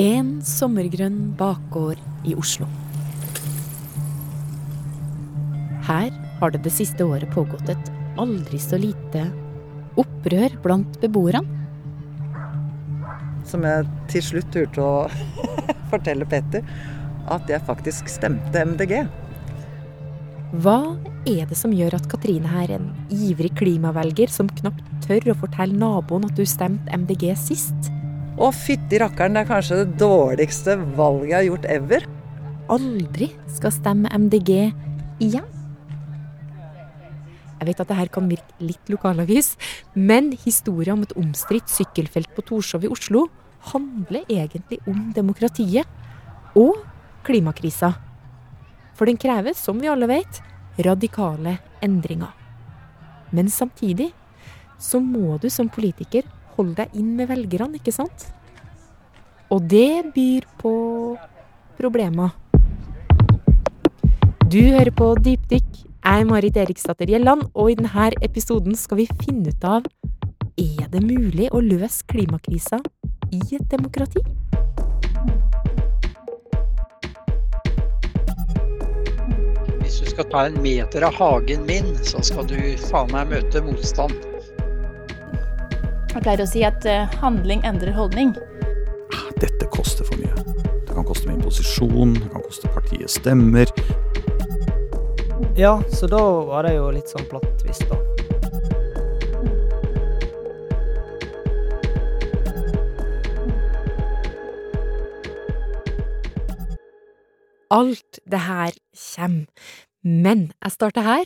En sommergrønn bakgård i Oslo. Her har det det siste året pågått et aldri så lite opprør blant beboerne. Som jeg til slutt turte å fortelle Petter at jeg faktisk stemte MDG. Hva er det som gjør at Katrine her, en ivrig klimavelger som knapt tør å fortelle naboen at du stemte MDG sist, Å, fytti rakkeren, det er kanskje det dårligste valget jeg har gjort ever. aldri skal stemme MDG igjen? Jeg vet at det her kan virke litt lokalavis, men historien om et omstridt sykkelfelt på Torshov i Oslo handler egentlig om demokratiet og klimakrisa. For den krever, som vi alle vet, radikale endringer. Men samtidig så må du som politiker holde deg inn med velgerne, ikke sant? Og det byr på problemer. Du hører på Dypdykk. Jeg er Marit Eriksdatter Gjelland, og i denne episoden skal vi finne ut av Er det mulig å løse klimakrisa i et demokrati? Hvis du skal ta en meter av hagen min, så skal du faen meg møte motstand. Jeg pleier å si at eh, handling endrer holdning. Dette koster for mye. Det kan koste min posisjon, det kan koste partiet stemmer. Ja, så da var det jo litt sånn platt tvist, da. Alt det her kommer. Men jeg starter her.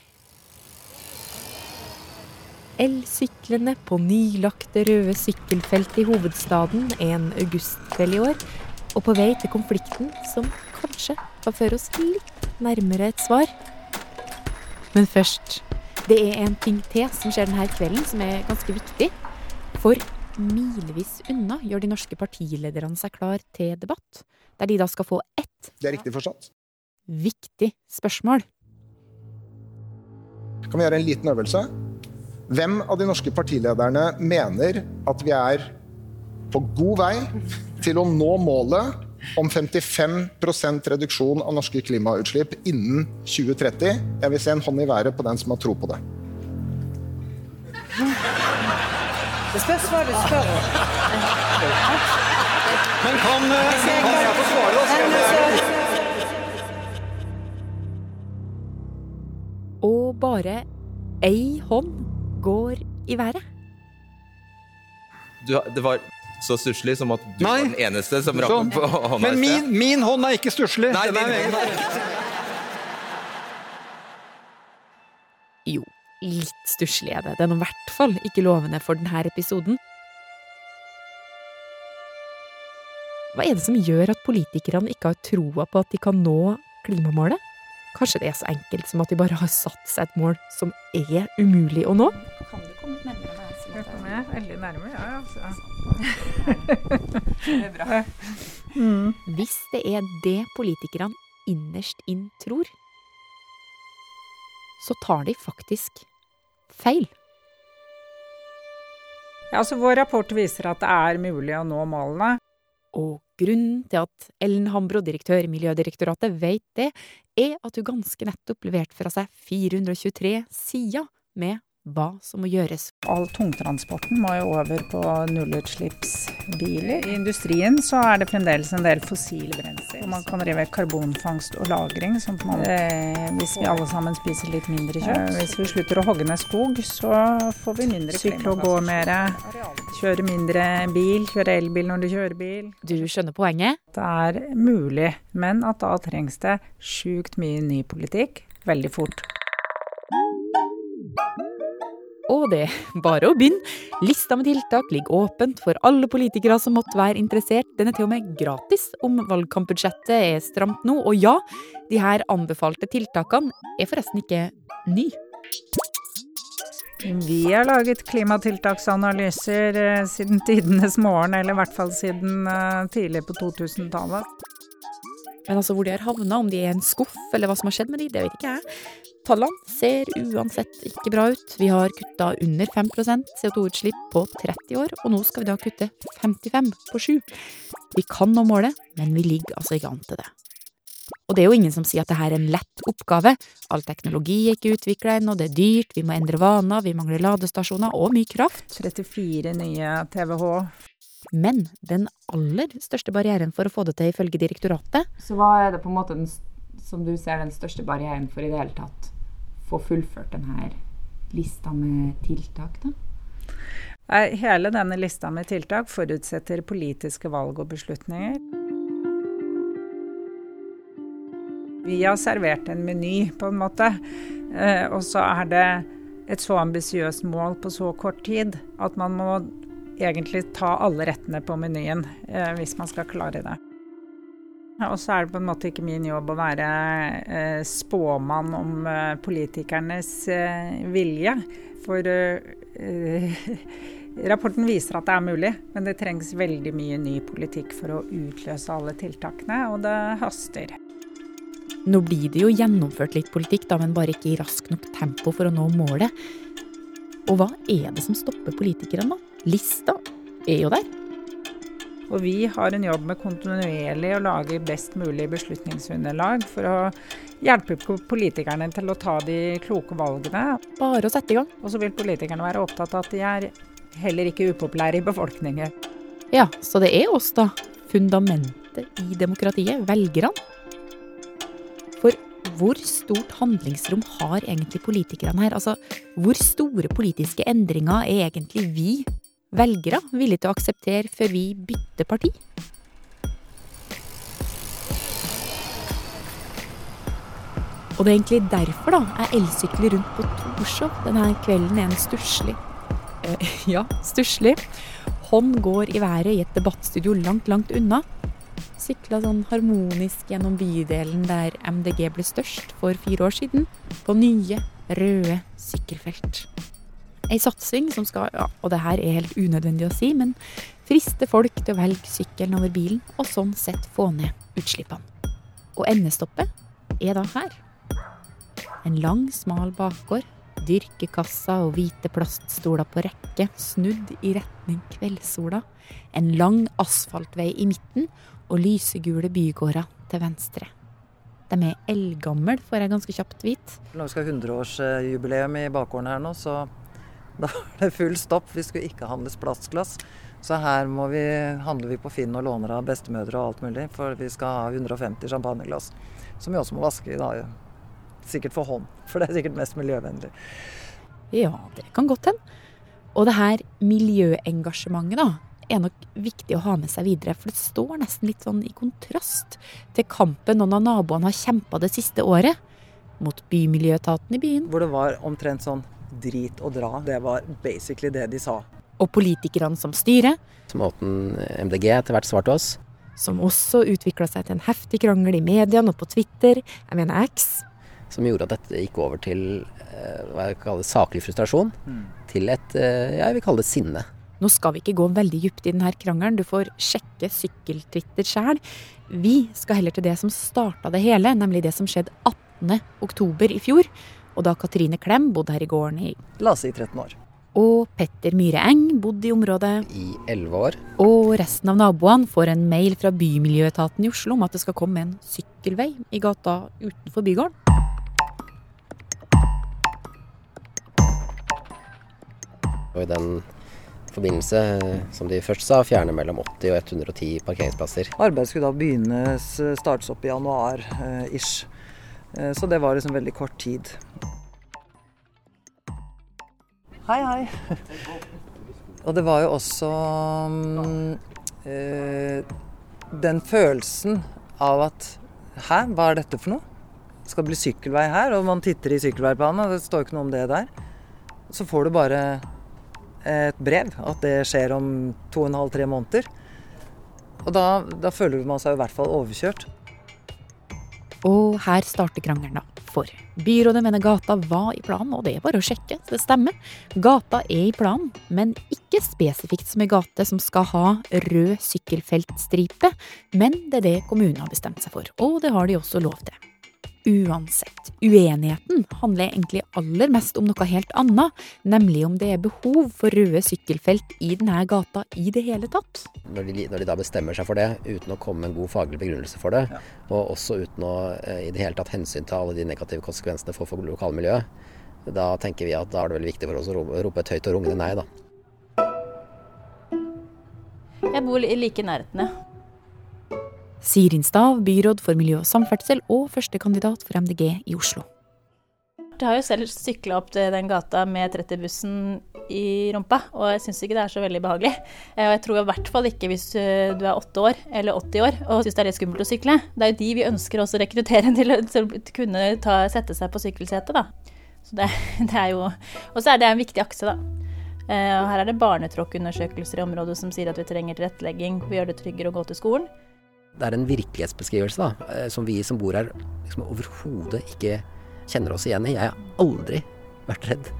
Elsyklene på nylagte røde sykkelfelt i hovedstaden en augustkveld i år, og på vei til konflikten som kanskje kan føre oss litt nærmere et svar. Men først, det er en ting til som skjer denne kvelden som er ganske viktig. For milevis unna gjør de norske partilederne seg klar til debatt, der de da skal få ett Det er riktig forstått. viktig spørsmål. Kan vi gjøre en liten øvelse? Hvem av de norske partilederne mener at vi er på god vei til å nå målet om 55% reduksjon av norske klimautslipp innen 2030? Jeg vil se en hånd i været på den som har tro på det. Det spørs hva du spør om. Men kan, kan jeg få svare, da? Og bare ei hånd går i været. Du, det var så stusslig som at du Nei. var den eneste som rakk Sånn. opp hånda Men min, min hånd er ikke stusslig. Nei, Den er egen. Jo, litt stusslig er det. Det er i hvert fall ikke lovende for denne episoden. Hva er det som gjør at politikerne ikke har troa på at de kan nå klimamålet? Kanskje det er så enkelt som at de bare har satt seg et mål som er umulig å nå? Kan du komme litt nærmere? Jeg kommer veldig nærme, ja. Altså. Det er bra. Hvis det er det politikerne innerst inn tror, så tar de faktisk feil. Ja, altså Vår rapport viser at det er mulig å nå målene. Og grunnen til at Ellen Hambro, direktør i Miljødirektoratet, vet det, er at hun ganske nettopp leverte fra seg 423 sider med hva som må gjøres. All tungtransporten må jo over på nullutslippsbiler. I industrien så er det fremdeles en del fossile brensler. Man kan drive karbonfangst og -lagring, sånn at man, eh, hvis vi alle sammen spiser litt mindre kjøtt. Eh, hvis vi slutter å hogge ned skog, så får vi mindre Sykle og gå mer, kjøre mindre bil, kjøre elbil når du kjører bil. Du skjønner poenget? Det er mulig, men at da trengs det sjukt mye ny politikk veldig fort. Og det er bare å begynne. Lista med tiltak ligger åpent for alle politikere som måtte være interessert. Den er til og med gratis om valgkampbudsjettet er stramt nå. Og ja, de her anbefalte tiltakene er forresten ikke ny. Vi har laget klimatiltaksanalyser eh, siden tidenes morgen, eller i hvert fall siden eh, tidlig på 2000-tallet. Men altså hvor de har havna, om de er i en skuff eller hva som har skjedd med de, det vet ikke jeg. Tallene ser uansett ikke bra ut. Vi har kutta under 5% CO2-utslipp på 30 år, og nå skal vi da kutte 55 på 7. Vi kan nå målet, men vi ligger altså ikke an til det. Og det er jo ingen som sier at det her er en lett oppgave. All teknologi er ikke utvikla ennå, det er dyrt, vi må endre vaner, vi mangler ladestasjoner og mye kraft. 34 nye TWh. Men den aller største barrieren for å få det til, ifølge direktoratet Så hva er det på en måte den, som du ser den største barrieren for i det hele tatt få fullført denne lista med tiltak, da? Hele denne lista med tiltak forutsetter politiske valg og beslutninger. Vi har servert en meny, på en måte. Eh, og så er det et så ambisiøst mål på så kort tid at man må egentlig ta alle rettene på menyen eh, hvis man skal klare det. Og så er det på en måte ikke min jobb å være eh, spåmann om politikernes vilje. For rapporten viser at det er mulig, men det trengs veldig mye ny politikk for å utløse alle tiltakene, og det haster. Nå blir det jo gjennomført litt politikk, da, men bare ikke i rask nok tempo for å nå målet. Og hva er det som stopper politikerne, da? Lista er jo der. Og vi har en jobb med kontinuerlig å lage best mulig beslutningsunderlag for å hjelpe politikerne til å ta de kloke valgene. Bare å sette i gang. Og så vil politikerne være opptatt av at de er heller ikke upopulære i befolkningen. Ja, så det er oss, da. Fundamentet i demokratiet. Velgerne. For hvor stort handlingsrom har egentlig politikerne her? Altså, hvor store politiske endringer er egentlig vi velgere villige til å akseptere før vi bytter parti? Og det er egentlig derfor da, jeg elsykler rundt på Torshov denne kvelden en stusslig eh, Ja, stusslig. Hånd går i været i et debattstudio langt, langt unna. Sykla sånn harmonisk gjennom bydelen der MDG ble størst for fire år siden, på nye, røde sykkelfelt. Ei satsing som skal, ja, og det her er helt unødvendig å si, men friste folk til å velge sykkelen over bilen, og sånn sett få ned utslippene. Og endestoppet er da her. En lang, smal bakgård, dyrkekassa og hvite plaststoler på rekke, snudd i retning kveldssola, en lang asfaltvei i midten og lysegule bygårder til venstre. De er eldgamle, får jeg ganske kjapt vite. Når vi skal ha 100-årsjubileum i bakgården her nå, så da var det full stopp. Vi skulle ikke handles plastglass. Så her må vi, handler vi på Finn og låner av bestemødre og alt mulig. For vi skal ha 150 champagneglass. Som vi også må vaske i dag. sikkert for hånd. For det er sikkert mest miljøvennlig. Ja, det kan godt hende. Og det her miljøengasjementet, da, er nok viktig å ha med seg videre. For det står nesten litt sånn i kontrast til kampen noen av naboene har kjempa det siste året. Mot bymiljøetaten i byen. Hvor det var omtrent sånn drit og dra. Det var basically det de sa. Og politikerne som styrer. Som måten MDG etter hvert svarte oss. Som også utvikla seg til en heftig krangel i mediene og på Twitter. Jeg mener X. Som gjorde at dette gikk over til eh, hva jeg kaller saklig frustrasjon. Mm. Til et ja, jeg vil kalle det sinne. Nå skal vi ikke gå veldig dypt i denne krangelen, du får sjekke sykkeltwitter sjæl. Vi skal heller til det som starta det hele, nemlig det som skjedde 18.10 i fjor. Og da Katrine Klem bodde her i gården i La oss si 13 år. Og Petter Myhre Eng bodde i området I 11 år. Og resten av naboene får en mail fra Bymiljøetaten i Oslo om at det skal komme en sykkelvei i gata utenfor bygården. Og i den forbindelse, som de først sa, fjerne mellom 80 og 110 parkeringsplasser. Arbeidet skulle da begynnes, startes opp i januar-ish. Eh, så det var liksom veldig kort tid. Hei, hei. Og det var jo også øh, den følelsen av at Hæ, hva er dette for noe? Det skal bli sykkelvei her, og man titter i sykkelveiplanen, og det står ikke noe om det der. Så får du bare et brev at det skjer om to og en halv, tre måneder. Og da, da føler man seg i hvert fall overkjørt. Og her starter krangelen, da. For byrådet mener gata var i planen, og det er bare å sjekke, så det stemmer. Gata er i planen, men ikke spesifikt som ei gate som skal ha rød sykkelfeltstripe. Men det er det kommunen har bestemt seg for, og det har de også lov til. Uansett, uenigheten handler egentlig aller mest om noe helt annet, nemlig om det er behov for røde sykkelfelt i denne gata i det hele tatt. Når de, når de da bestemmer seg for det, uten å komme med en god faglig begrunnelse for det, ja. og også uten å eh, i det hele tatt hensyn alle de negative konsekvensene for, for lokalmiljøet, da tenker vi at da er det veldig viktig for oss å rope et høyt og rungende nei, da. Jeg bor like i nærheten, jeg. Sirin Stav, byråd for miljø og samferdsel og førstekandidat for MDG i Oslo. Jeg har jo selv sykla opp til den gata med 30-bussen i rumpa, og jeg syns ikke det er så veldig behagelig. Og jeg tror i hvert fall ikke hvis eh, du er 8 år eller 80 år og syns det er litt skummelt å sykle. Det er jo de vi ønsker også å rekruttere til å kunne ta, sette seg på sykkelsetet, da. Så det, det er jo Og så er det en viktig akse, da. Eh, og her er det barnetråkkundersøkelser i området som sier at vi trenger tilrettelegging for å gjøre det tryggere å gå til skolen det er en virkelighetsbeskrivelse da, eh, som vi som bor her liksom overhodet ikke kjenner oss igjen i. Jeg har aldri vært redd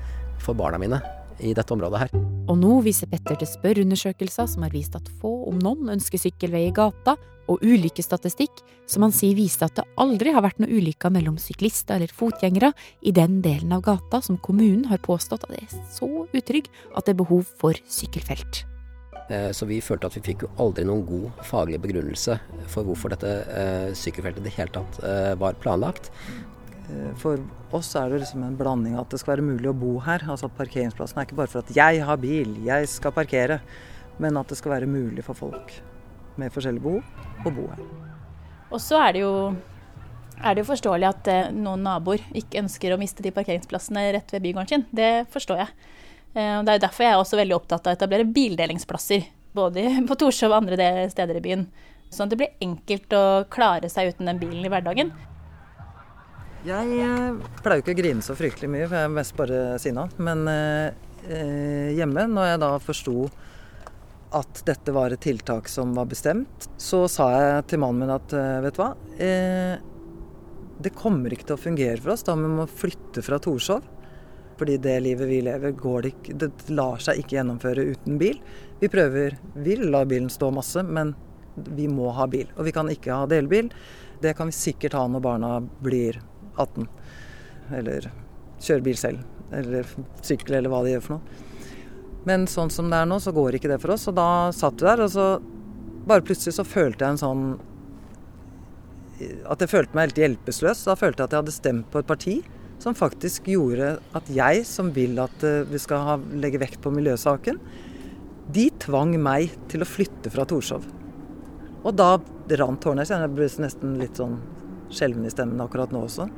for barna mine i dette området her. Og nå viser Petter til spørreundersøkelser som har vist at få, om noen, ønsker sykkelvei i gata, og ulykkesstatistikk som han sier viser at det aldri har vært noen ulykker mellom syklister eller fotgjengere i den delen av gata som kommunen har påstått at det er så utrygg at det er behov for sykkelfelt. Eh, så vi følte at vi fikk jo aldri noen god faglig begrunnelse for hvorfor dette eh, sykkelfeltet i det hele tatt eh, var planlagt. For oss er det liksom en blanding at det skal være mulig å bo her. Altså at Parkeringsplassen er ikke bare for at jeg har bil, jeg skal parkere. Men at det skal være mulig for folk med forskjellige behov å bo her. Og så er det jo er det jo forståelig at noen naboer ikke ønsker å miste de parkeringsplassene rett ved bygården sin. Det forstår jeg. Eh, det er derfor jeg er også veldig opptatt av å etablere bildelingsplasser. Både på Torshov og andre steder i byen. Sånn at det blir enkelt å klare seg uten den bilen i hverdagen. Jeg eh, pleier jo ikke å grine så fryktelig mye, for jeg er mest bare sinna. Men eh, hjemme, når jeg da forsto at dette var et tiltak som var bestemt, så sa jeg til mannen min at eh, vet du hva, eh, det kommer ikke til å fungere for oss da vi må flytte fra Torshov. Fordi det livet vi lever, det, det, lar seg ikke gjennomføre uten bil. Vi prøver, vi lar bilen stå masse, men vi må ha bil. Og vi kan ikke ha delbil. Det kan vi sikkert ha når barna blir 18. Eller kjører bil selv. Eller sykler, eller hva de gjør for noe. Men sånn som det er nå, så går ikke det for oss. Og da satt vi der, og så bare plutselig så følte jeg en sånn At jeg følte meg helt hjelpeløs. Da følte jeg at jeg hadde stemt på et parti som faktisk gjorde at jeg, som vil at eh, vi skal ha, legge vekt på miljøsaken, de tvang meg til å flytte fra Torshov. Og da rant tårene. Jeg ble nesten litt sånn skjelven i stemmen akkurat nå også.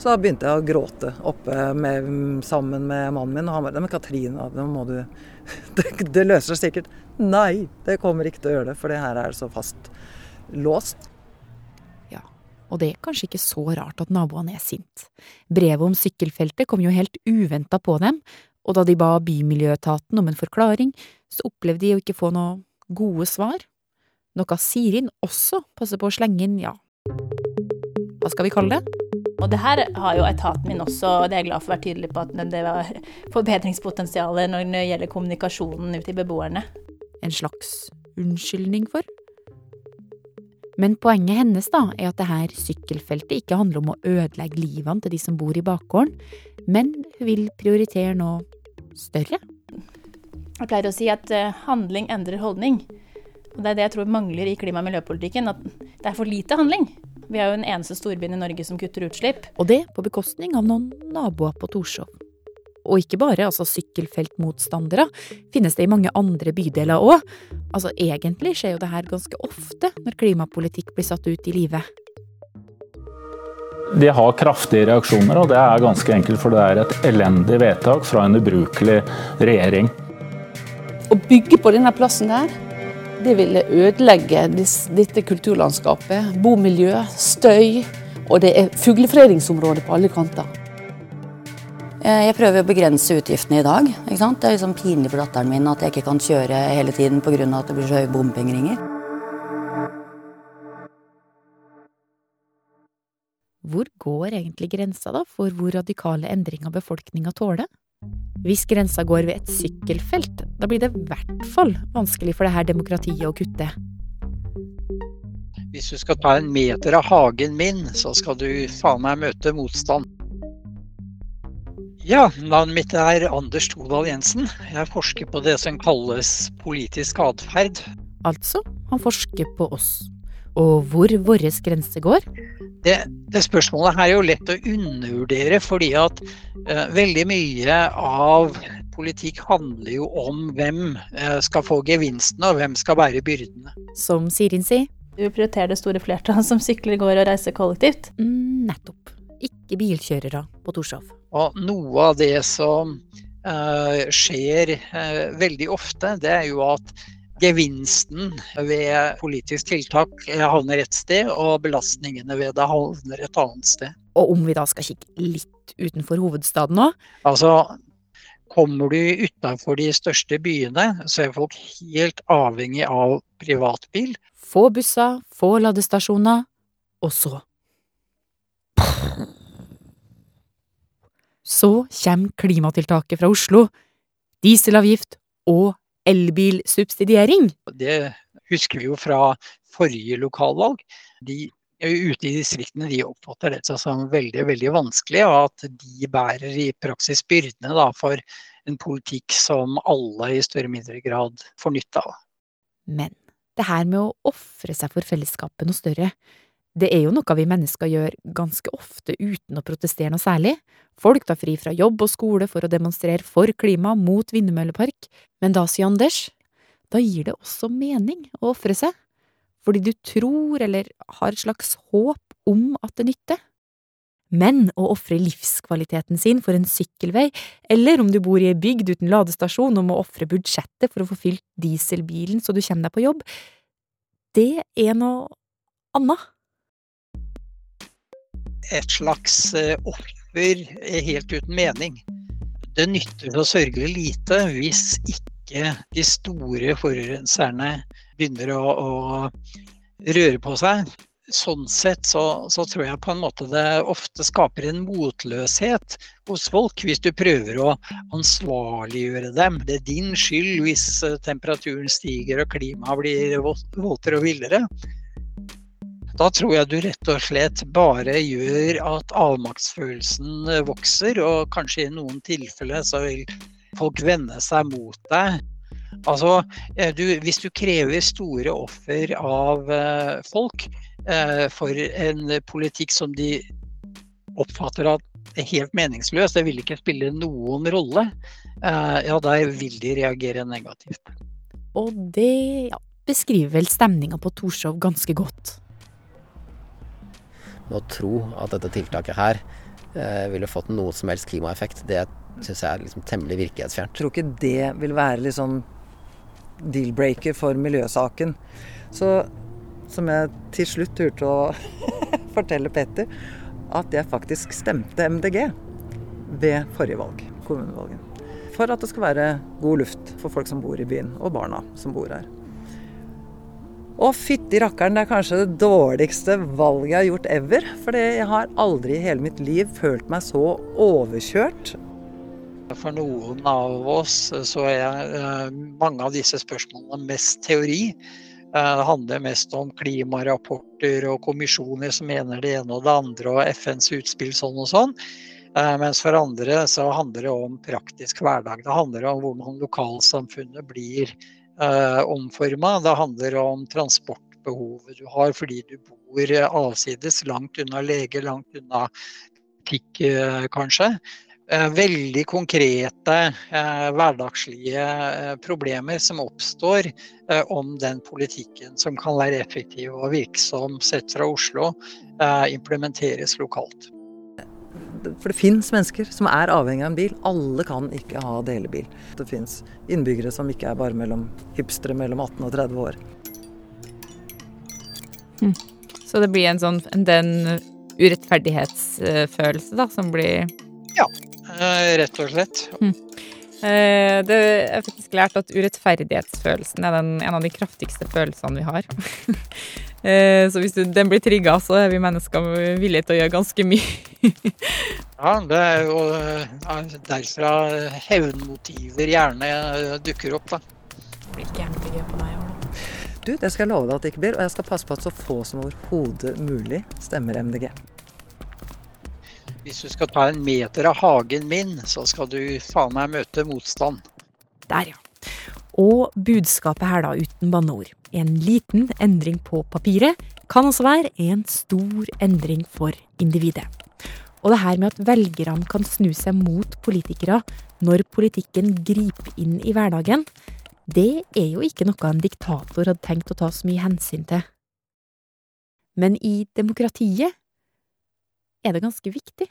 Så da begynte jeg å gråte oppe med, sammen med mannen min. Og han bare Men Katrine, nå må du det, det løser seg sikkert. Nei, det kommer ikke til å gjøre det, for det her er så fast låst. Og det er kanskje ikke så rart at naboene er sint. Brevet om sykkelfeltet kom jo helt uventa på dem, og da de ba Bymiljøetaten om en forklaring, så opplevde de å ikke få noe gode svar. Noe Sirin også passer på å slenge inn, ja, hva skal vi kalle det? Og det her har jo etaten min også, og det er jeg glad for å være tydelig på at det var forbedringspotensialet når det gjelder kommunikasjonen ut til beboerne. En slags unnskyldning for? Men poenget hennes da, er at det her sykkelfeltet ikke handler om å ødelegge livene til de som bor i bakgården, men hun vil prioritere noe større. Jeg pleier å si at eh, handling endrer holdning. Og Det er det jeg tror mangler i klima- og miljøpolitikken. At det er for lite handling. Vi er jo den eneste storbyen i Norge som kutter utslipp. Og det på bekostning av noen naboer på Torshov. Og ikke bare altså sykkelfeltmotstandere finnes det i mange andre bydeler òg. Altså egentlig skjer jo det her ganske ofte når klimapolitikk blir satt ut i livet. De har kraftige reaksjoner, og det er ganske enkelt for det er et elendig vedtak fra en ubrukelig regjering. Å bygge på denne plassen der, det ville ødelegge dette kulturlandskapet. Bomiljø, støy, og det er fuglefredningsområde på alle kanter. Eh, jeg prøver å begrense utgiftene i dag. Det er liksom pinlig for datteren min at jeg ikke kan kjøre hele tiden pga. at det blir så høye bompengeringer. Hvor går egentlig grensa da for hvor radikale endringer befolkninga tåler? Hvis grensa går ved et sykkelfelt, da blir det i hvert fall vanskelig for det her demokratiet å kutte. Hvis du skal ta en meter av hagen min, så skal du faen meg møte motstand. Ja, navnet mitt er Anders Todal Jensen. Jeg forsker på det som kalles politisk atferd. Altså, han forsker på oss. Og hvor vår grense går? Det, det, spørsmålet her er jo lett å undervurdere, fordi at eh, veldig mye av politikk handler jo om hvem eh, skal få gevinstene, og hvem skal bære byrdene. Som Sirin sier. Du prioriterer det store flertallet som sykler, går og reiser kollektivt. Mm, nettopp. Ikke bilkjørere på Torshov. Og noe av det som uh, skjer uh, veldig ofte, det er jo at gevinsten ved politisk tiltak havner et sted, og belastningene ved det havner et annet sted. Og om vi da skal kikke litt utenfor hovedstaden nå? Altså, kommer du utenfor de største byene, så er folk helt avhengig av privatbil. Få busser, få ladestasjoner, og så Så kommer klimatiltaket fra Oslo. Dieselavgift og elbilsubsidiering. Det husker vi jo fra forrige lokalvalg. De ute i distriktene de oppfatter dette som veldig veldig vanskelig, og at de bærer i praksis byrdene da, for en politikk som alle i større eller mindre grad får nytte av. Men det her med å ofre seg for fellesskapet noe større, det er jo noe vi mennesker gjør ganske ofte uten å protestere noe særlig. Folk tar fri fra jobb og skole for å demonstrere for klima mot vindmøllepark, men da, sier Anders, da gir det også mening å ofre seg, fordi du tror eller har et slags håp om at det nytter. Men å ofre livskvaliteten sin for en sykkelvei, eller om du bor i ei bygd uten ladestasjon og må ofre budsjettet for å få fylt dieselbilen så du kommer deg på jobb, det er noe annet et slags eh, offer helt uten mening. Det nytter å sørge lite hvis ikke de store forurenserne begynner å, å røre på seg. Sånn sett så, så, tror jeg på en måte det ofte skaper en motløshet hos folk hvis du prøver å ansvarliggjøre dem. Det er din skyld hvis eh, temperaturen stiger og klimaet blir våtere og villere. Da tror jeg du rett og slett bare gjør at avmaktsfølelsen vokser, og kanskje i noen tilfeller så vil folk vende seg mot deg. Altså, eh, du, hvis du krever store offer av uh, folk for en politikk som de oppfatter at er helt meningsløs, det vil ikke spille noen rolle, ja, da vil de reagere negativt. Og det ja, beskriver vel stemninga på Torshov ganske godt å tro at dette tiltaket her eh, ville fått noe som helst klimaeffekt, det syns jeg er liksom temmelig virkelighetsfjernt. Tror ikke det vil være liksom deal-breaker for miljøsaken. Så som jeg til slutt turte å fortelle Petter, at jeg faktisk stemte MDG ved forrige valg, kommunevalget. For at det skal være god luft for folk som bor i byen, og barna som bor her. Og fytti rakkeren, det er kanskje det dårligste valget jeg har gjort ever. For jeg har aldri i hele mitt liv følt meg så overkjørt. For noen av oss så er eh, mange av disse spørsmålene mest teori. Eh, det handler mest om klimarapporter og kommisjoner som mener det ene og det andre, og FNs utspill sånn og sånn. Eh, mens for andre så handler det om praktisk hverdag. Det handler om hvordan lokalsamfunnet blir eh, omforma. Det handler om transportbehovet du har fordi du bor avsides, langt unna lege, langt unna butikk eh, kanskje. Eh, veldig konkrete eh, hverdagslige eh, problemer som oppstår eh, om den politikken som kan være effektiv og virksom sett fra Oslo, implementeres lokalt for det fins mennesker som er avhengig av en bil. Alle kan ikke ha delebil. Det fins innbyggere som ikke er bare mellom hipstere mellom 18 og 30 år. Hm. Så det blir en sånn den urettferdighetsfølelse da, som blir Ja, eh, rett og slett. Hm. Eh, det er faktisk lært at urettferdighetsfølelsen er den, en av de kraftigste følelsene vi har. Eh, så hvis den blir trigga, så er vi mennesker villige til å gjøre ganske mye. ja, det er jo derfra hevnmotiver gjerne dukker opp, da. Blir ikke MDG på Ola? ut. Det skal jeg love deg at det ikke blir. Og jeg skal passe på at så få som overhodet mulig stemmer MDG. Hvis du skal ta en meter av hagen min, så skal du faen meg møte motstand. Der, ja. Og budskapet her, da, uten banneord. En liten endring på papiret kan også være en stor endring for individet. Og det her med at velgerne kan snu seg mot politikere når politikken griper inn i hverdagen, det er jo ikke noe en diktator hadde tenkt å ta så mye hensyn til. Men i demokratiet er det ganske viktig.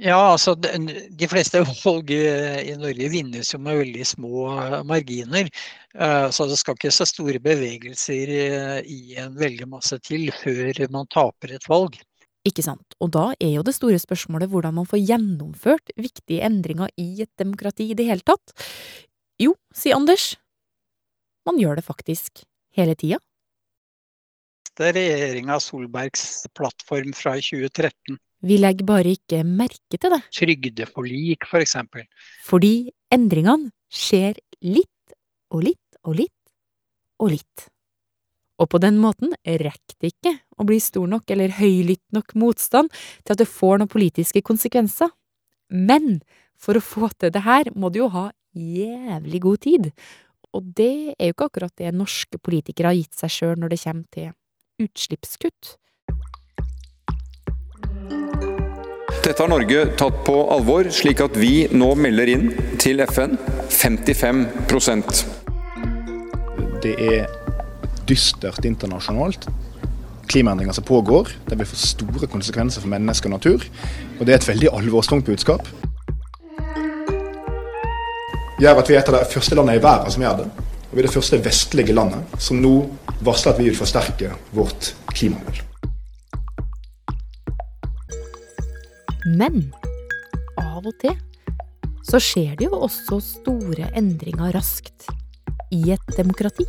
Ja, altså de, fleste valg i Norge vinnes jo med veldig små marginer. Eh, så det skal ikke så store bevegelser eh, i en velgermasse til før man taper et valg. Ikke sant. Og da er jo det store spørsmålet hvordan man får gjennomført viktige endringer i et demokrati i det hele tatt. Jo, sier Anders, man gjør det faktisk hele tida. Er regjeringa Solbergs plattform fra 2013. Vi legger bare ikke merke til det. Trygdeforlik, for eksempel. Fordi endringene skjer litt og litt og litt og litt. Og på den måten rekker det ikke å bli stor nok eller høylytt nok motstand til at det får noen politiske konsekvenser. Men for å få til det her må du jo ha jævlig god tid. Og det er jo ikke akkurat det norske politikere har gitt seg sjøl når det kommer til utslippskutt. Dette har Norge tatt på alvor, slik at vi nå melder inn til FN 55% Det er dystert internasjonalt. Klimaendringer som pågår, det vil få store konsekvenser for mennesker og natur. Og det er et veldig alvorstungt budskap. Gjør at vi er et av de første landene i verden som gjør det. Og vi er det første vestlige landet som nå varsler at vi vil forsterke vårt klimamål. Men av og til så skjer det jo også store endringer raskt i et demokrati.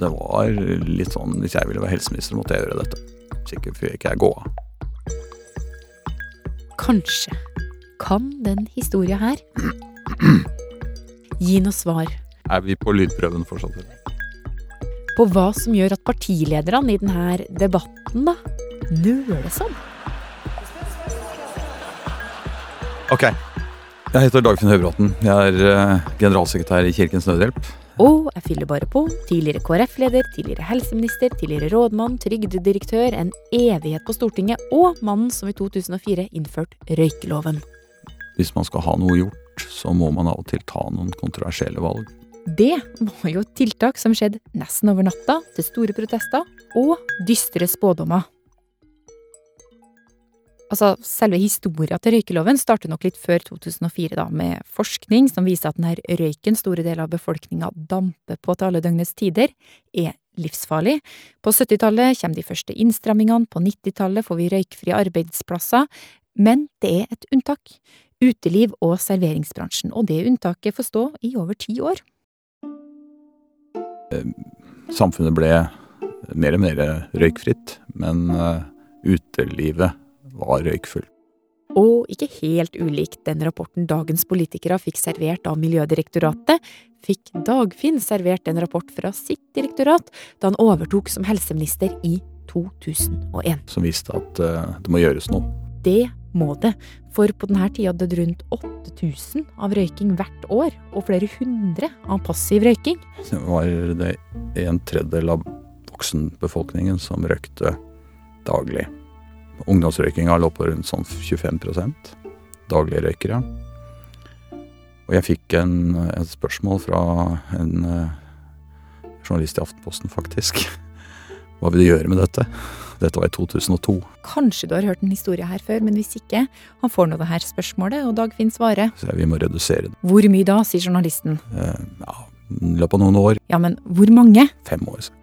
Det var litt sånn hvis jeg ville være helseminister, måtte jeg gjøre dette. Sikkert ikke jeg gå av. Kanskje kan den historia her gi noe svar Er vi på lydprøven fortsatt? på hva som gjør at partilederne i denne debatten da nøler sånn. Ok. Jeg heter Dagfinn Høybråten. Jeg er eh, generalsekretær i Kirkens Nødhjelp. Og jeg fyller bare på. Tidligere KrF-leder, tidligere helseminister, tidligere rådmann, trygdedirektør, en evighet på Stortinget og mannen som i 2004 innførte røykeloven. Hvis man skal ha noe gjort, så må man av og til ta noen kontroversielle valg. Det var jo et tiltak som skjedde nesten over natta, til store protester og dystre spådommer. Altså, Selve historia til røykeloven starter nok litt før 2004, da, med forskning som viser at denne røyken store deler av befolkninga damper på til alle døgnets tider, er livsfarlig. På 70-tallet kommer de første innstrammingene, på 90-tallet får vi røykfrie arbeidsplasser, men det er et unntak. Uteliv og serveringsbransjen, og det unntaket får stå i over ti år. Samfunnet ble mer og mer røykfritt, men eh, utelivet var røykfull. Og ikke helt ulikt den rapporten dagens politikere fikk servert av Miljødirektoratet, fikk Dagfinn servert en rapport fra sitt direktorat da han overtok som helseminister i 2001. Som viste at uh, det må gjøres noe. Det må det, for på denne tida døde rundt 8000 av røyking hvert år, og flere hundre av passiv røyking. Det var det en tredjedel av voksenbefolkningen som røykte daglig. Ungdomsrøykinga lå på rundt sånn 25% daglige røykere. Og jeg fikk en, et spørsmål fra en eh, journalist i Aftenposten, faktisk. Hva vil du gjøre med dette? Dette var i 2002. Kanskje du har hørt en historie her før, men hvis ikke, han får nå det her spørsmålet, og Dagfinn svarer. Så vi må redusere det. Hvor mye da, sier journalisten. Eh, ja, I løpet av noen år. Ja, men hvor mange? Fem år. så.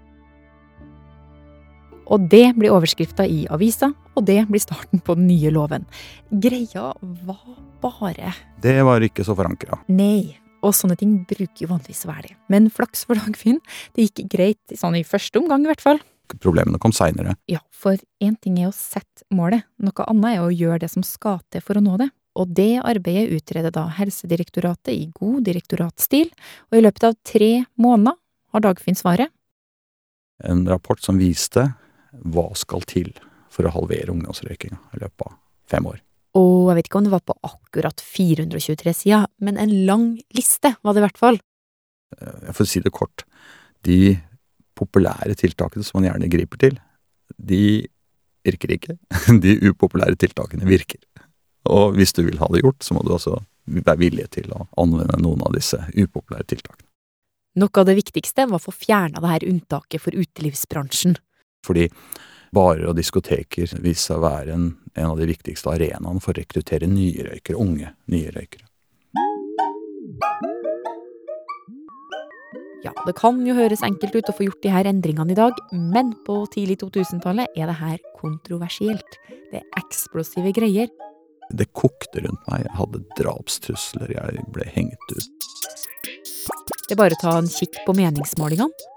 Og det blir overskrifta i avisa, og det blir starten på den nye loven. Greia var bare Det var ikke så forankra. Nei. Og sånne ting bruker jo vanligvis å være det. Men flaks for Dagfinn, det gikk greit, sånn i første omgang i hvert fall. Problemene kom seinere. Ja, for én ting er å sette målet, noe annet er å gjøre det som skal til for å nå det. Og det arbeidet utreder da Helsedirektoratet i god direktoratstil, og i løpet av tre måneder har Dagfinn svaret. En rapport som viste hva skal til for å halvere ungdomsrøykinga i løpet av fem år. Og jeg vet ikke om det var på akkurat 423 sider, men en lang liste var det i hvert fall. Jeg får si det kort. De populære tiltakene som man gjerne griper til, de virker ikke. De upopulære tiltakene virker. Og hvis du vil ha det gjort, så må du altså være villig til å anvende noen av disse upopulære tiltakene. Noe av det viktigste var å få fjerna det her unntaket for utelivsbransjen. Fordi barer og diskoteker viser seg å være en, en av de viktigste arenaene for å rekruttere nye røykere, unge nye røykere. Ja, det kan jo høres enkelt ut å få gjort de her endringene i dag, men på tidlig 2000-tallet er det her kontroversielt. Det er eksplosive greier. Det kokte rundt meg, jeg hadde drapstrusler, jeg ble hengt ut. Det er bare å ta en kikk på meningsmålingene.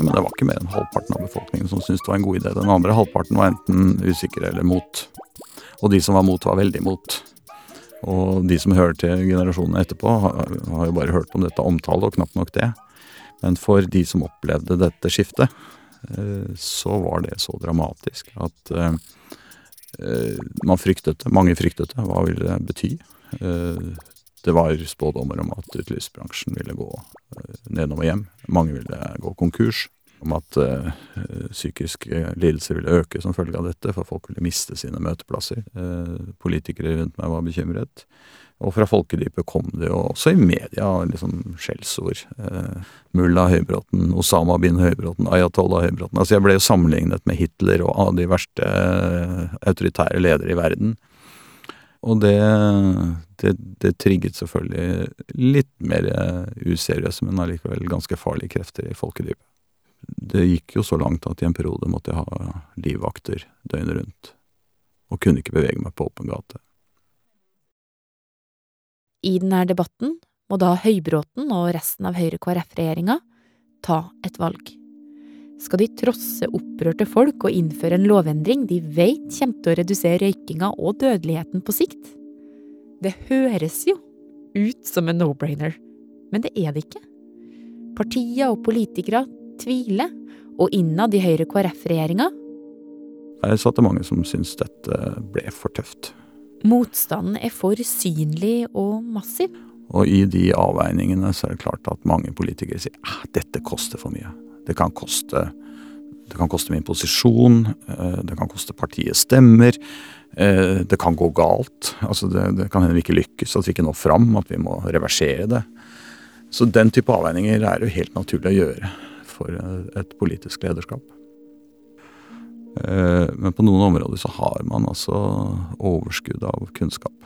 Men det var ikke mer enn halvparten av befolkningen som syntes det var en god idé. Den andre halvparten var enten usikre eller mot. Og de som var mot, var veldig mot. Og de som hører til generasjonene etterpå, har, jo bare hørt om dette omtale, og knapt nok det. Men for de som opplevde dette skiftet, eh, så var det så dramatisk at eh, eh, man fryktet det. Mange fryktet det. Hva ville det bety? Det var spådommer om at utelivsbransjen ville gå nedover hjem. Mange ville gå konkurs. Om at uh, psykiske lidelser ville øke som følge av dette, for folk ville miste sine møteplasser. Uh, politikere rundt meg var bekymret. Og fra folkedypet kom det jo også i media liksom skjellsord. Uh, Mulla Høybråten, Osama bin Høybråten, Ayatollah Høybråten. Altså jeg ble jo sammenlignet med Hitler og av de verste autoritære ledere i verden. Og det, det, det, trigget selvfølgelig litt mer useriøse, men allikevel ganske farlige krefter i folkedypet. Det gikk jo så langt at i en periode måtte jeg ha livvakter døgnet rundt. Og kunne ikke bevege meg på åpen gate. I denne debatten må da Høybråten og resten av Høyre-KrF-regjeringa ta et valg. Skal de trosse opprørte folk og innføre en lovendring de vet kommer til å redusere røykinga og dødeligheten på sikt? Det høres jo ut som en no-brainer, men det er det ikke. Partier og politikere tviler, og innad i Høyre-KrF-regjeringa Jeg satte mange som syntes dette ble for tøft. Motstanden er for synlig og massiv. Og i de avveiningene så er det klart at mange politikere sier at dette koster for mye. Det kan koste det kan koste min posisjon, eh, det kan koste partiet stemmer. Eh, det kan gå galt. Altså det, det kan hende vi ikke lykkes, at vi ikke når fram, at vi må reversere det. Så den type avveininger er jo helt naturlig å gjøre for et politisk lederskap. Eh, men på noen områder så har man altså overskudd av kunnskap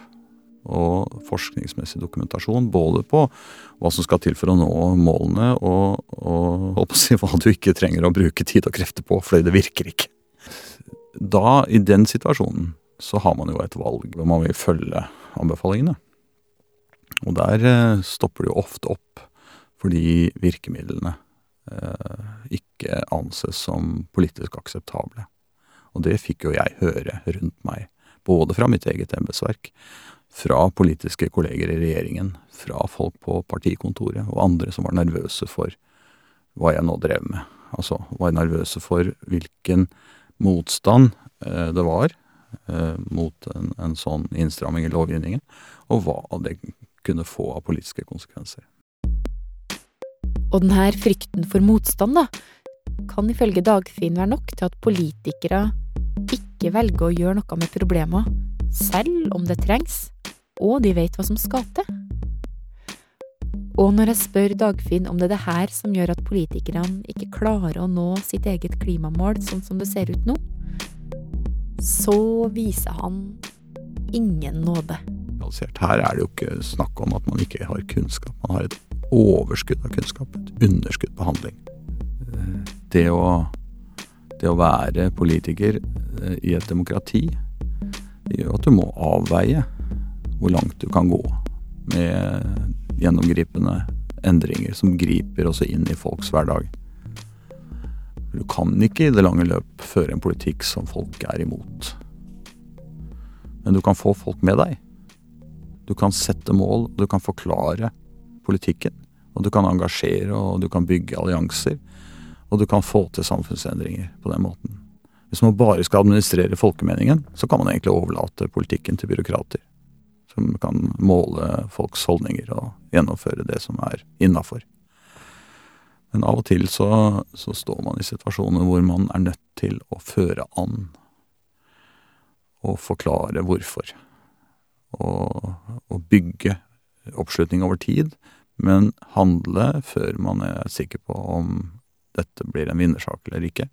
og forskningsmessig dokumentasjon. Både på hva som skal til for å nå målene, og, og si, hva du ikke trenger å bruke tid og krefter på, fordi det virker ikke. Da, i den situasjonen, så har man jo et valg hvor man vil følge anbefalingene. Og der eh, stopper det jo ofte opp fordi virkemidlene eh, ikke anses som politisk akseptable. Og det fikk jo jeg høre rundt meg, både fra mitt eget embetsverk, fra politiske kolleger i regjeringen, fra folk på partikontoret og andre som var nervøse for hva jeg nå drev med. Altså var nervøse for hvilken motstand eh, det var eh, mot en, en, sånn innstramming i lovgivningen, og hva det kunne få av politiske konsekvenser. Og denne frykten for motstand, da, kan ifølge Dagfinn være nok til at politikere ikke velger å gjøre noe med problemer, selv om det trengs og de vet hva som skal til. Og når jeg spør Dagfinn om det er det her som gjør at politikerne ikke klarer å nå sitt eget klimamål sånn som det ser ut nå, så viser han ingen nåde. Her er det jo ikke snakk om at man ikke har kunnskap. Man har et overskudd av kunnskap, et underskudd på handling. Det å, det å være politiker eh, i et demokrati gjør at du må avveie hvor langt du kan gå med gjennomgripende endringer som griper også inn i folks hverdag. Du kan ikke i det lange løp føre en politikk som folk er imot. Men du kan få folk med deg. Du kan sette mål, du kan forklare politikken. Og du kan engasjere, og du kan bygge allianser. Og du kan få til samfunnsendringer på den måten. Hvis man bare skal administrere folkemeningen, så kan man egentlig overlate politikken til byråkrater. Som kan måle folks holdninger og gjennomføre det som er innafor. Men av og til så, så, står man i situasjoner hvor man er nødt til å føre an. Og forklare hvorfor. Og, og bygge oppslutning over tid, men handle før man er sikker på om dette blir en vinnersak eller ikke.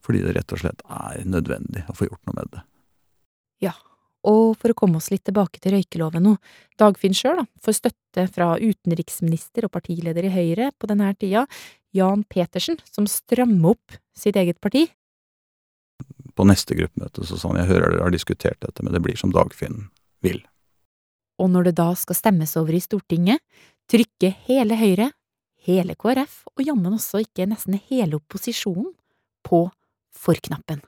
Fordi det rett og slett er nødvendig å få gjort noe med det. Ja, og for å komme oss litt tilbake til røykeloven nå, Dagfinn sjøl får støtte fra utenriksminister og partileder i Høyre på denne tida, Jan Petersen, som strammer opp sitt eget parti. På neste gruppemøte så sa han jeg hører dere har diskutert dette, men det blir som Dagfinn vil. Og når det da skal stemmes over i Stortinget, trykker hele Høyre, hele KrF og jammen også ikke nesten hele opposisjonen på for-knappen.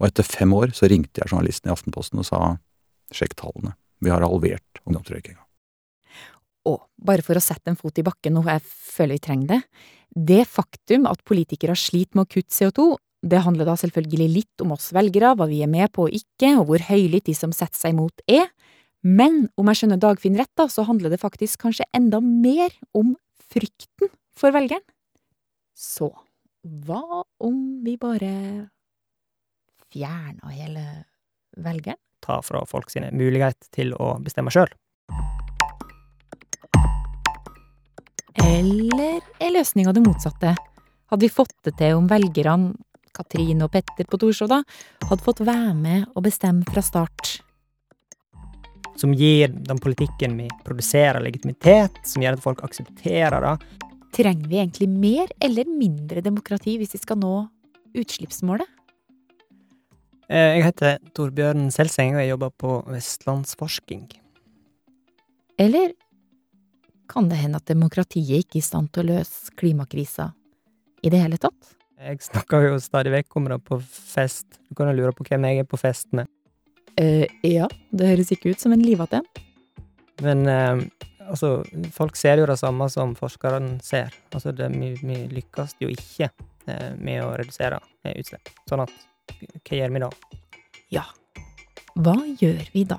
Og etter fem år så ringte jeg journalisten i Aftenposten og sa sjekk tallene, vi har halvert ungdomsrøykinga. Og bare for å sette en fot i bakken, noe jeg føler vi trenger det, det faktum at politikere sliter med å kutte CO2, det handler da selvfølgelig litt om oss velgere, hva vi er med på og ikke, og hvor høylytt de som setter seg imot er, men om jeg skjønner Dagfinn rett, da, så handler det faktisk kanskje enda mer om frykten for velgeren. Så hva om vi bare fjerna hele velgeren? Ta fra folk sine mulighet til å bestemme sjøl. Eller er løsninga det motsatte? Hadde vi fått det til om velgerne, Katrine og Petter på Torshov, da, hadde fått være med og bestemme fra start? Som gir den politikken vi produserer, legitimitet, som gjør at folk aksepterer det. Trenger vi egentlig mer eller mindre demokrati hvis vi skal nå utslippsmålet? Eh, jeg heter Torbjørn Selseng, og jeg jobber på Vestlandsforsking. Eller kan det hende at demokratiet ikke er i stand til å løse klimakrisa i det hele tatt? Jeg snakker jo stadig vekk om det på fest. Du kan jo lure på hvem jeg er på fest med. Uh, ja, det høres ikke ut som en livete en. Men uh, altså, folk ser jo det samme som forskerne ser. Altså, det, vi, vi lykkes jo ikke uh, med å redusere utslipp. Sånn at hva gjør vi da? Ja, hva gjør vi da?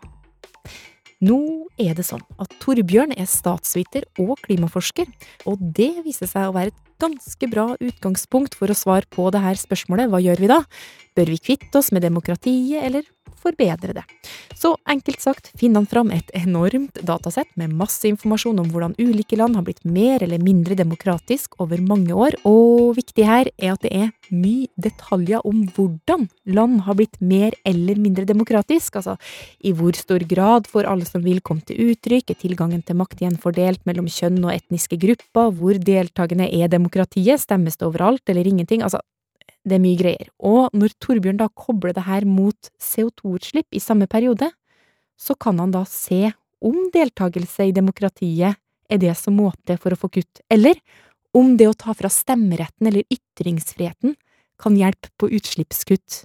Nå er det sånn at Torbjørn er statsviter og klimaforsker, og det viser seg å være et ganske bra utgangspunkt for å svare på det her spørsmålet hva gjør vi da? Bør vi kvitte oss med demokratiet, eller forbedre det? Så enkelt sagt finner han fram et enormt datasett med masse informasjon om hvordan ulike land har blitt mer eller mindre demokratisk over mange år, og viktig her er at det er mye detaljer om hvordan land har blitt mer eller mindre demokratisk, altså i hvor stor grad får alle som vil komme til uttrykk, er tilgangen til makt igjen fordelt mellom kjønn og etniske grupper, hvor deltakende er demokratiet, stemmes det overalt eller ingenting, altså det er mye greier. Og når Torbjørn da kobler det her mot CO2-utslipp i samme periode, så kan han da se om deltakelse i demokratiet er det som må til for å få kutt, eller om det å ta fra stemmeretten eller ytringsfriheten kan hjelpe på utslippskutt.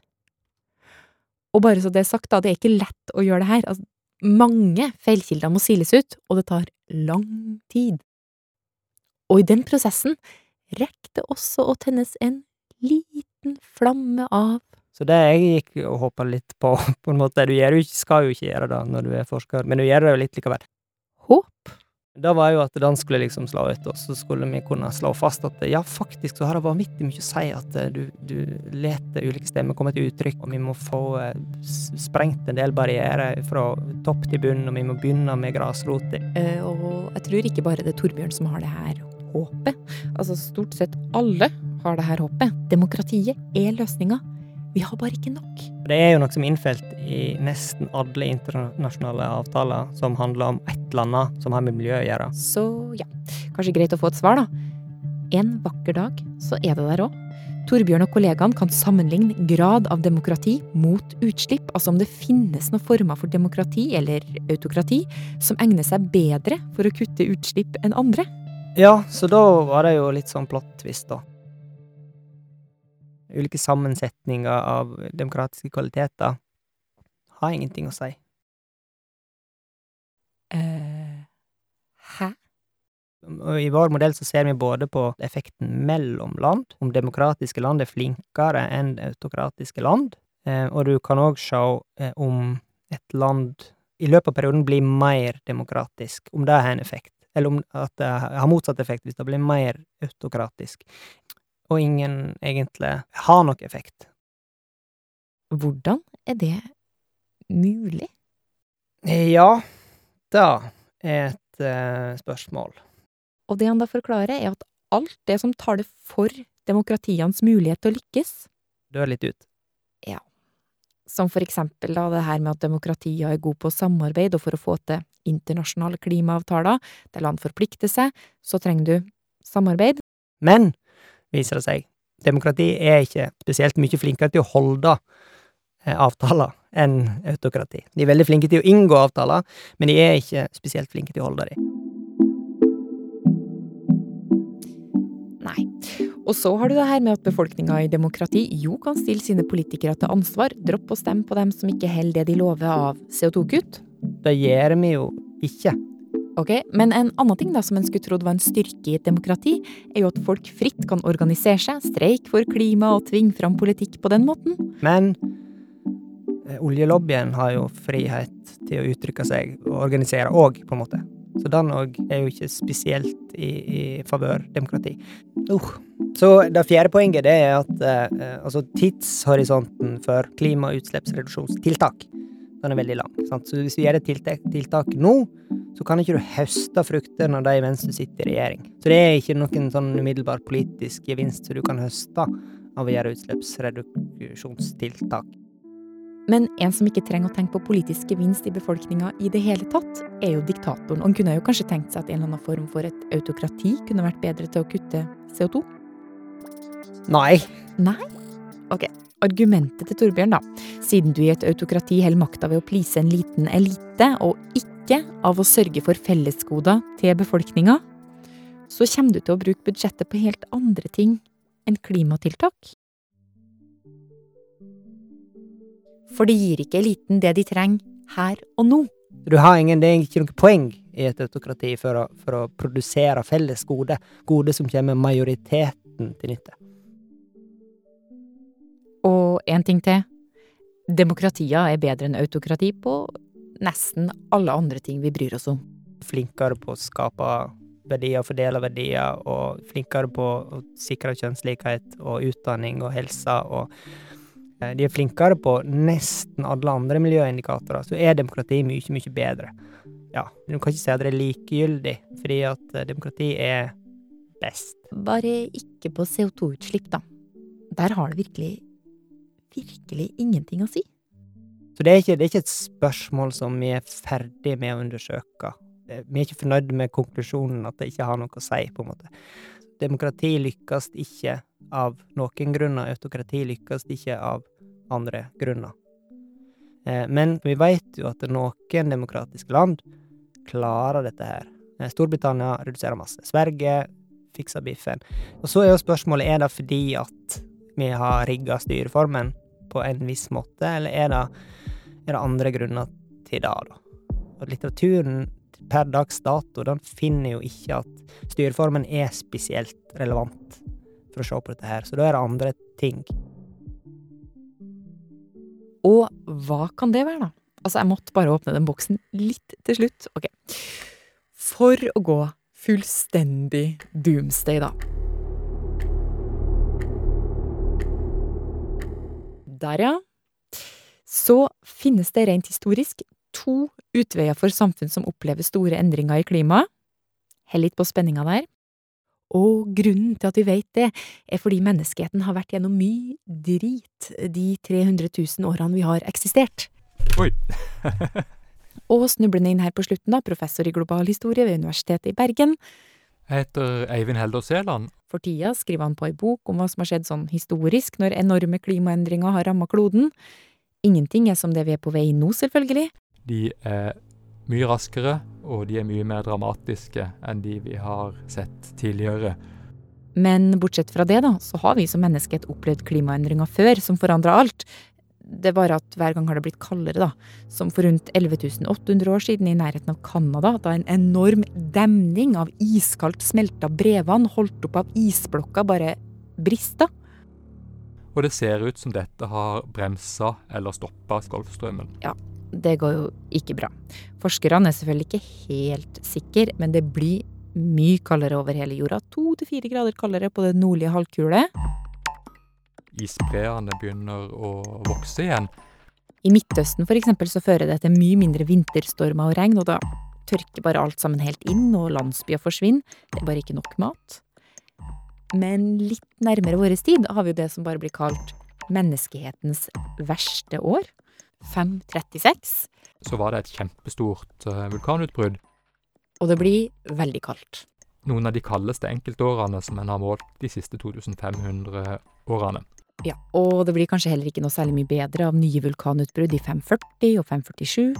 Og bare så det er sagt, da, det er ikke lett å gjøre det her. Altså, mange feilkilder må siles ut, og det tar lang tid. Og i den prosessen rekker det også å tennes en liten flamme av Så det jeg gikk og håpa litt på, på en måte Du gjør jo ikke, skal jo ikke gjøre det når du er forsker, men du gjør det jo litt likevel. Håp? Det var jo at den skulle liksom slå ut, og så skulle vi kunne slå fast at ja, faktisk så har det vanvittig mye å si at eh, du, du leter ulike stemmer komme til uttrykk, og vi må få eh, sprengt en del barrierer fra topp til bunn, og vi må begynne med grasrota. Eh, og jeg tror ikke bare det er Torbjørn som har det her håpet. Altså stort sett alle har det her håpet. Demokratiet er løsninga. Vi har bare ikke nok. Det er jo noe som er innfelt i nesten alle internasjonale avtaler som handler om et eller annet som har med miljø å gjøre. Så ja, kanskje greit å få et svar, da. En vakker dag så er det der òg. Torbjørn og kollegaene kan sammenligne grad av demokrati mot utslipp, altså om det finnes noen former for demokrati eller autokrati som egner seg bedre for å kutte utslipp enn andre. Ja, så da var det jo litt sånn plot twist, da. Ulike sammensetninger av demokratiske kvaliteter har ingenting å si. eh, Hæ? I vår modell så ser vi både på effekten mellom land, om demokratiske land er flinkere enn autokratiske land, eh, og du kan òg se eh, om et land i løpet av perioden blir mer demokratisk, om det har en effekt, eller om at det har motsatt effekt hvis det blir mer autokratisk, og ingen egentlig har noen effekt. Hvordan er det mulig? Ja, det er et uh, spørsmål. Og det han da forklarer, er at alt det som taler for demokratienes mulighet til å lykkes, Dør litt ut. Ja. Som for eksempel da det her med at demokratier er gode på samarbeid, og for å få til internasjonale klimaavtaler, der land forplikter seg, så trenger du samarbeid. Men, viser det seg, demokrati er ikke spesielt mye flinkere til å holde eh, avtaler enn autokrati. De er veldig flinke til å inngå avtaler, men de er ikke spesielt flinke til å holde dem. Nei. Og så har du det her med at befolkninga i demokrati jo kan stille sine politikere til ansvar, droppe å stemme på dem som ikke holder det de lover av CO2-kutt. Det gjør vi jo ikke. Ok, Men en annen ting da som en skulle trodd var en styrke i et demokrati, er jo at folk fritt kan organisere seg, streike for klima og tvinge fram politikk på den måten. Men eh, oljelobbyen har jo frihet til å uttrykke seg og organisere òg, på en måte. Så den òg er jo ikke spesielt i, i favør demokrati. Uh. Så det fjerde poenget det er at eh, altså tidshorisonten for klimautslippsreduksjonstiltak den er veldig lang. Sant? Så hvis vi gjør et tiltak, tiltak nå, så kan ikke du høste fruktene av de mens du sitter i regjering. Så det er ikke noen sånn umiddelbar politisk gevinst som du kan høste av å gjøre utslippsreduksjonstiltak. Men en som ikke trenger å tenke på politisk gevinst i befolkninga i det hele tatt, er jo diktatoren. Og han kunne jo kanskje tenkt seg at en eller annen form for et autokrati kunne vært bedre til å kutte CO2? Nei. Nei? Ok, argumentet til Torbjørn, da. Siden du i et autokrati holder makta ved å please en liten elite, og ikke av å sørge for fellesgoder til befolkninga, så kommer du til å bruke budsjettet på helt andre ting enn klimatiltak. For det gir ikke eliten det de trenger her og nå. Du har ingen, det er ikke noe poeng i et autokrati for å, for å produsere felles gode, gode som kommer majoriteten til nytte. Og en ting til. Demokratier er bedre enn autokrati på nesten alle andre ting vi bryr oss om. Flinkere på å skape verdier, fordele verdier, og flinkere på å sikre kjønnslikhet og utdanning og helse. og eh, de er flinkere på nesten alle andre miljøindikatorer, så er demokrati mye, mye bedre. Ja, du kan ikke si at det er likegyldig, fordi at eh, demokrati er best. Bare ikke på CO2-utslipp, da. Der har det virkelig virkelig ingenting å si. Så det er, ikke, det er ikke et spørsmål som vi er ferdig med å undersøke. Vi er ikke fornøyd med konklusjonen at det ikke har noe å si, på en måte. Demokrati lykkes ikke av noen grunner, autokrati lykkes ikke av andre grunner. Eh, men vi vet jo at noen demokratiske land klarer dette her. Eh, Storbritannia reduserer masse. Sverige fikser biffen. Og så er jo spørsmålet er det fordi at vi har rigga styreformen på en viss måte, eller er det, er det andre grunner til det, da? Og litteraturen per dags dato, den finner jo ikke at styreformen er spesielt relevant for å se på dette her, så da er det andre ting. Og hva kan det være, da? Altså, jeg måtte bare åpne den boksen litt til slutt. Ok. For å gå fullstendig doomsday, da. Der, ja. Så finnes det rent historisk to utveier for samfunn som opplever store endringer i klimaet. Hell litt på spenninga der. Og grunnen til at vi vet det, er fordi menneskeheten har vært gjennom mye drit de 300 000 årene vi har eksistert. Oi! Og snublende inn her på slutten, da, professor i global historie ved Universitetet i Bergen. Jeg heter Eivind Helder Sæland. For tida skriver han på ei bok om hva som har skjedd sånn historisk når enorme klimaendringer har ramma kloden. Ingenting er som det vi er på vei nå, selvfølgelig. De er mye raskere, og de er mye mer dramatiske enn de vi har sett tidligere. Men bortsett fra det, da, så har vi som menneskehet opplevd klimaendringer før som forandra alt. Det er bare at hver gang har det blitt kaldere, da. Som for rundt 11.800 år siden i nærheten av Canada, da en enorm demning av iskaldt smelta brevvann holdt opp av isblokka bare brista. Og det ser ut som dette har bremsa eller stoppa Golfstrømmen. Ja, det går jo ikke bra. Forskerne er selvfølgelig ikke helt sikre, men det blir mye kaldere over hele jorda. To til fire grader kaldere på det nordlige halvkule. Isbreene begynner å vokse igjen. I Midtøsten for eksempel så fører det til mye mindre vinterstormer og regn, og da tørker bare alt sammen helt inn, og landsbyer forsvinner. Det er bare ikke nok mat. Men litt nærmere vår tid har vi jo det som bare blir kalt menneskehetens verste år. 536. Så var det et kjempestort uh, vulkanutbrudd. Og det blir veldig kaldt. Noen av de kaldeste enkeltårene som en har målt de siste 2500 årene. Ja, og det blir kanskje heller ikke noe særlig mye bedre av nye vulkanutbrudd i 540 og 547.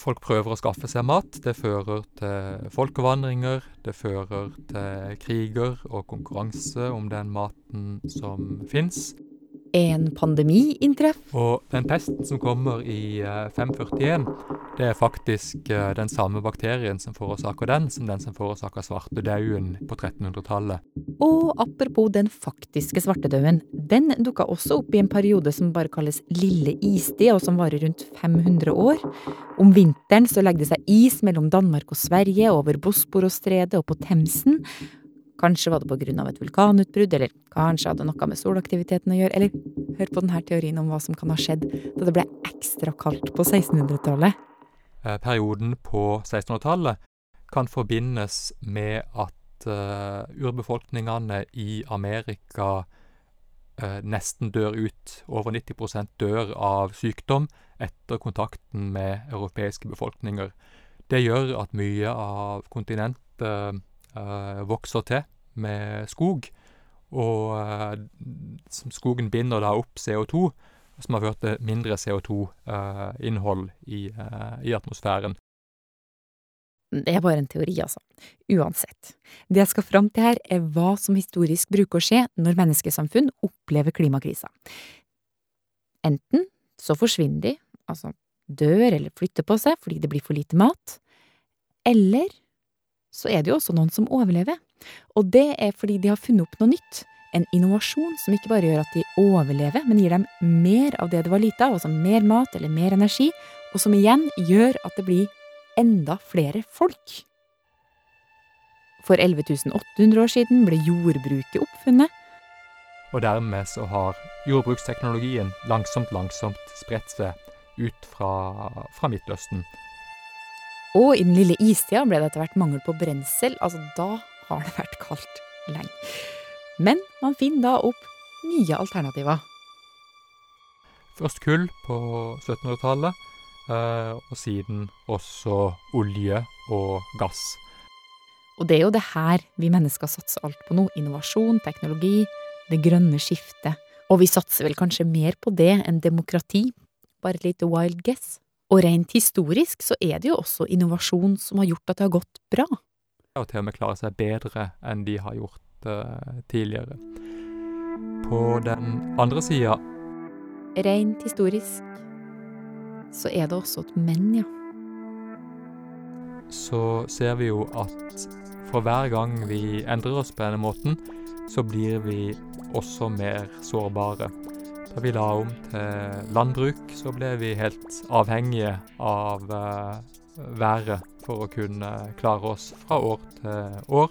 Folk prøver å skaffe seg mat. Det fører til folkevandringer. Det fører til kriger og konkurranse om den maten som fins. En pandemi inntreff. Og den pesten som kommer i 541, det er faktisk den samme bakterien som forårsaker den, som den som forårsaker svartedauden på 1300-tallet. Og apropos den faktiske svartedauden. Den dukka også opp i en periode som bare kalles lille istid, og som varer rundt 500 år. Om vinteren så legger det seg is mellom Danmark og Sverige, over Bosporosstredet og på Themsen. Kanskje var det på grunn av et vulkanutbrudd, eller kanskje hadde noe med solaktiviteten å gjøre, eller hør på denne teorien om hva som kan ha skjedd da det ble ekstra kaldt på 1600-tallet. Perioden på 1600-tallet kan forbindes med at uh, urbefolkningene i Amerika uh, nesten dør ut. Over 90% dør av sykdom etter kontakten med europeiske befolkninger. Det gjør at mye av kontinentet vokser til med skog. Og uh, skogen binder da opp CO2, som har ført til mindre CO2-innhold i, i atmosfæren. Det er bare en teori, altså. Uansett. Det jeg skal fram til her, er hva som historisk bruker å skje når menneskesamfunn opplever klimakrisa. Enten så forsvinner de, altså dør eller flytter på seg fordi det blir for lite mat, eller så er det jo også noen som overlever. Og det er fordi de har funnet opp noe nytt. En innovasjon som ikke bare gjør at de overlever, men gir dem mer av det det var lite av, altså mer mat eller mer energi, og som igjen gjør at det blir enda flere folk. For 11 800 år siden ble jordbruket oppfunnet. Og dermed så har jordbruksteknologien langsomt, langsomt spredt seg ut fra, fra Midtøsten. Og i den lille istida ble det etter hvert mangel på brensel. Altså, da har det vært kaldt lenge. Men man finner da opp nye alternativer. Først kull på 1700-tallet, og siden også olje og gass. Og det er jo det her vi mennesker satser alt på nå. Innovasjon, teknologi, det grønne skiftet. Og vi satser vel kanskje mer på det enn demokrati. Bare et lite wild guess. Og rent historisk så er det jo også innovasjon som har gjort at det har gått bra. Og til og med klare seg bedre enn de har gjort uh, tidligere. På den andre sida Rent historisk så er det også et men, ja. Så ser vi jo at for hver gang vi endrer oss på denne måten, så blir vi også mer sårbare. Da vi la om til landbruk, så ble vi helt avhengige av uh, været for å kunne klare oss fra år til år.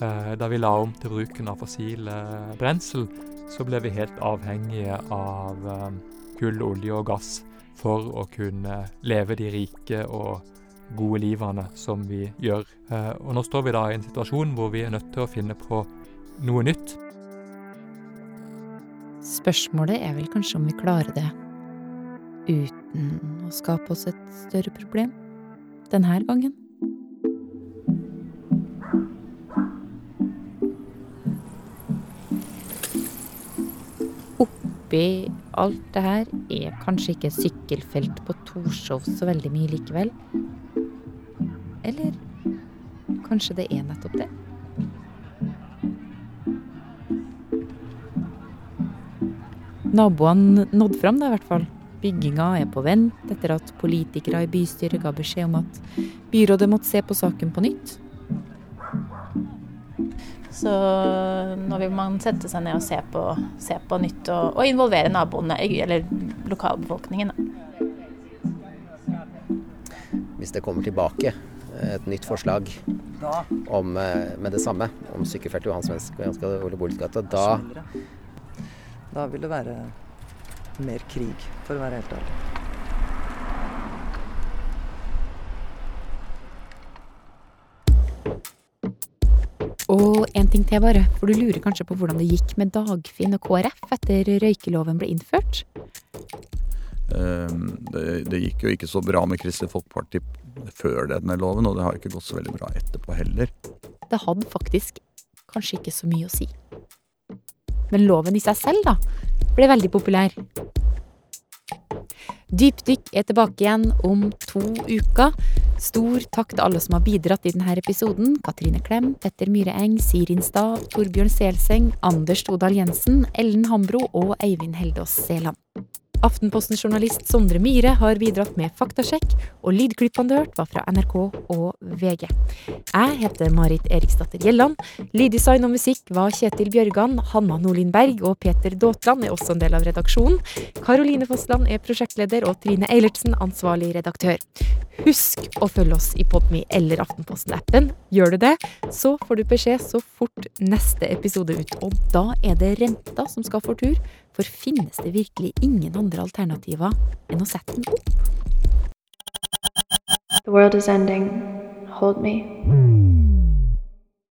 Uh, da vi la om til bruken av fossile brensel, så ble vi helt avhengige av kull, olje og gass for å kunne leve de rike og gode livene som vi gjør. Og nå står vi da i en situasjon hvor vi er nødt til å finne på noe nytt. Spørsmålet er vel kanskje om vi klarer det uten å skape oss et større problem denne gangen. Oppi alt det her er kanskje ikke sykkelfelt på Torshov så veldig mye likevel. Eller kanskje det er nettopp det? Naboene nådde fram, da, i hvert fall. Bygginga er på vent etter at politikere i bystyret ga beskjed om at byrådet måtte se på saken på nytt. Så nå vil man sette seg ned og se på, se på nytt og, og, involvere naboene, eller lokalbefolkningen. Hvis det kommer tilbake et nytt forslag om, eh, med det samme, om sykkelfeltet Johan Svensk og Ole Bolitgata, da Da vil det være mer krig, for å være helt ærlig. Og en ting til, bare. For du lurer kanskje på hvordan det gikk med Dagfinn og KrF etter røykeloven ble innført? Ehm, det, det, gikk jo ikke så bra med Kristelig Folkeparti før denne loven, og det har ikke gått så veldig bra etterpå heller. Det hadde faktisk kanskje ikke så mye å si. Men loven i seg selv, da, ble veldig populær. Dypdykk er tilbake igjen om to uker. Stor takk til alle som har bidratt i denne episoden. Katrine Klem, Petter Myhreeng, Sirin Stav, Torbjørn Selseng, Anders Todal Jensen, Ellen Hambro og Eivind Heldås Seland. Aftenposten-journalist Sondre Myhre har bidratt med faktasjekk, og lydklippene du hørte var fra NRK og VG. Jeg heter Marit Eriksdatter Gjelland. Lyddesign og musikk var Kjetil Bjørgan, Hanna Nordlien Berg og Peter Daatland er også en del av redaksjonen. Karoline Fossland er prosjektleder og Trine Eilertsen ansvarlig redaktør. Husk å følge oss i Podme eller Aftenposten-appen. Gjør du det, så får du beskjed så fort neste episode ut. Og da er det renta som skal få tur. For finnes det virkelig ingen andre alternativer enn å sette den opp? The world is ending. Hold me.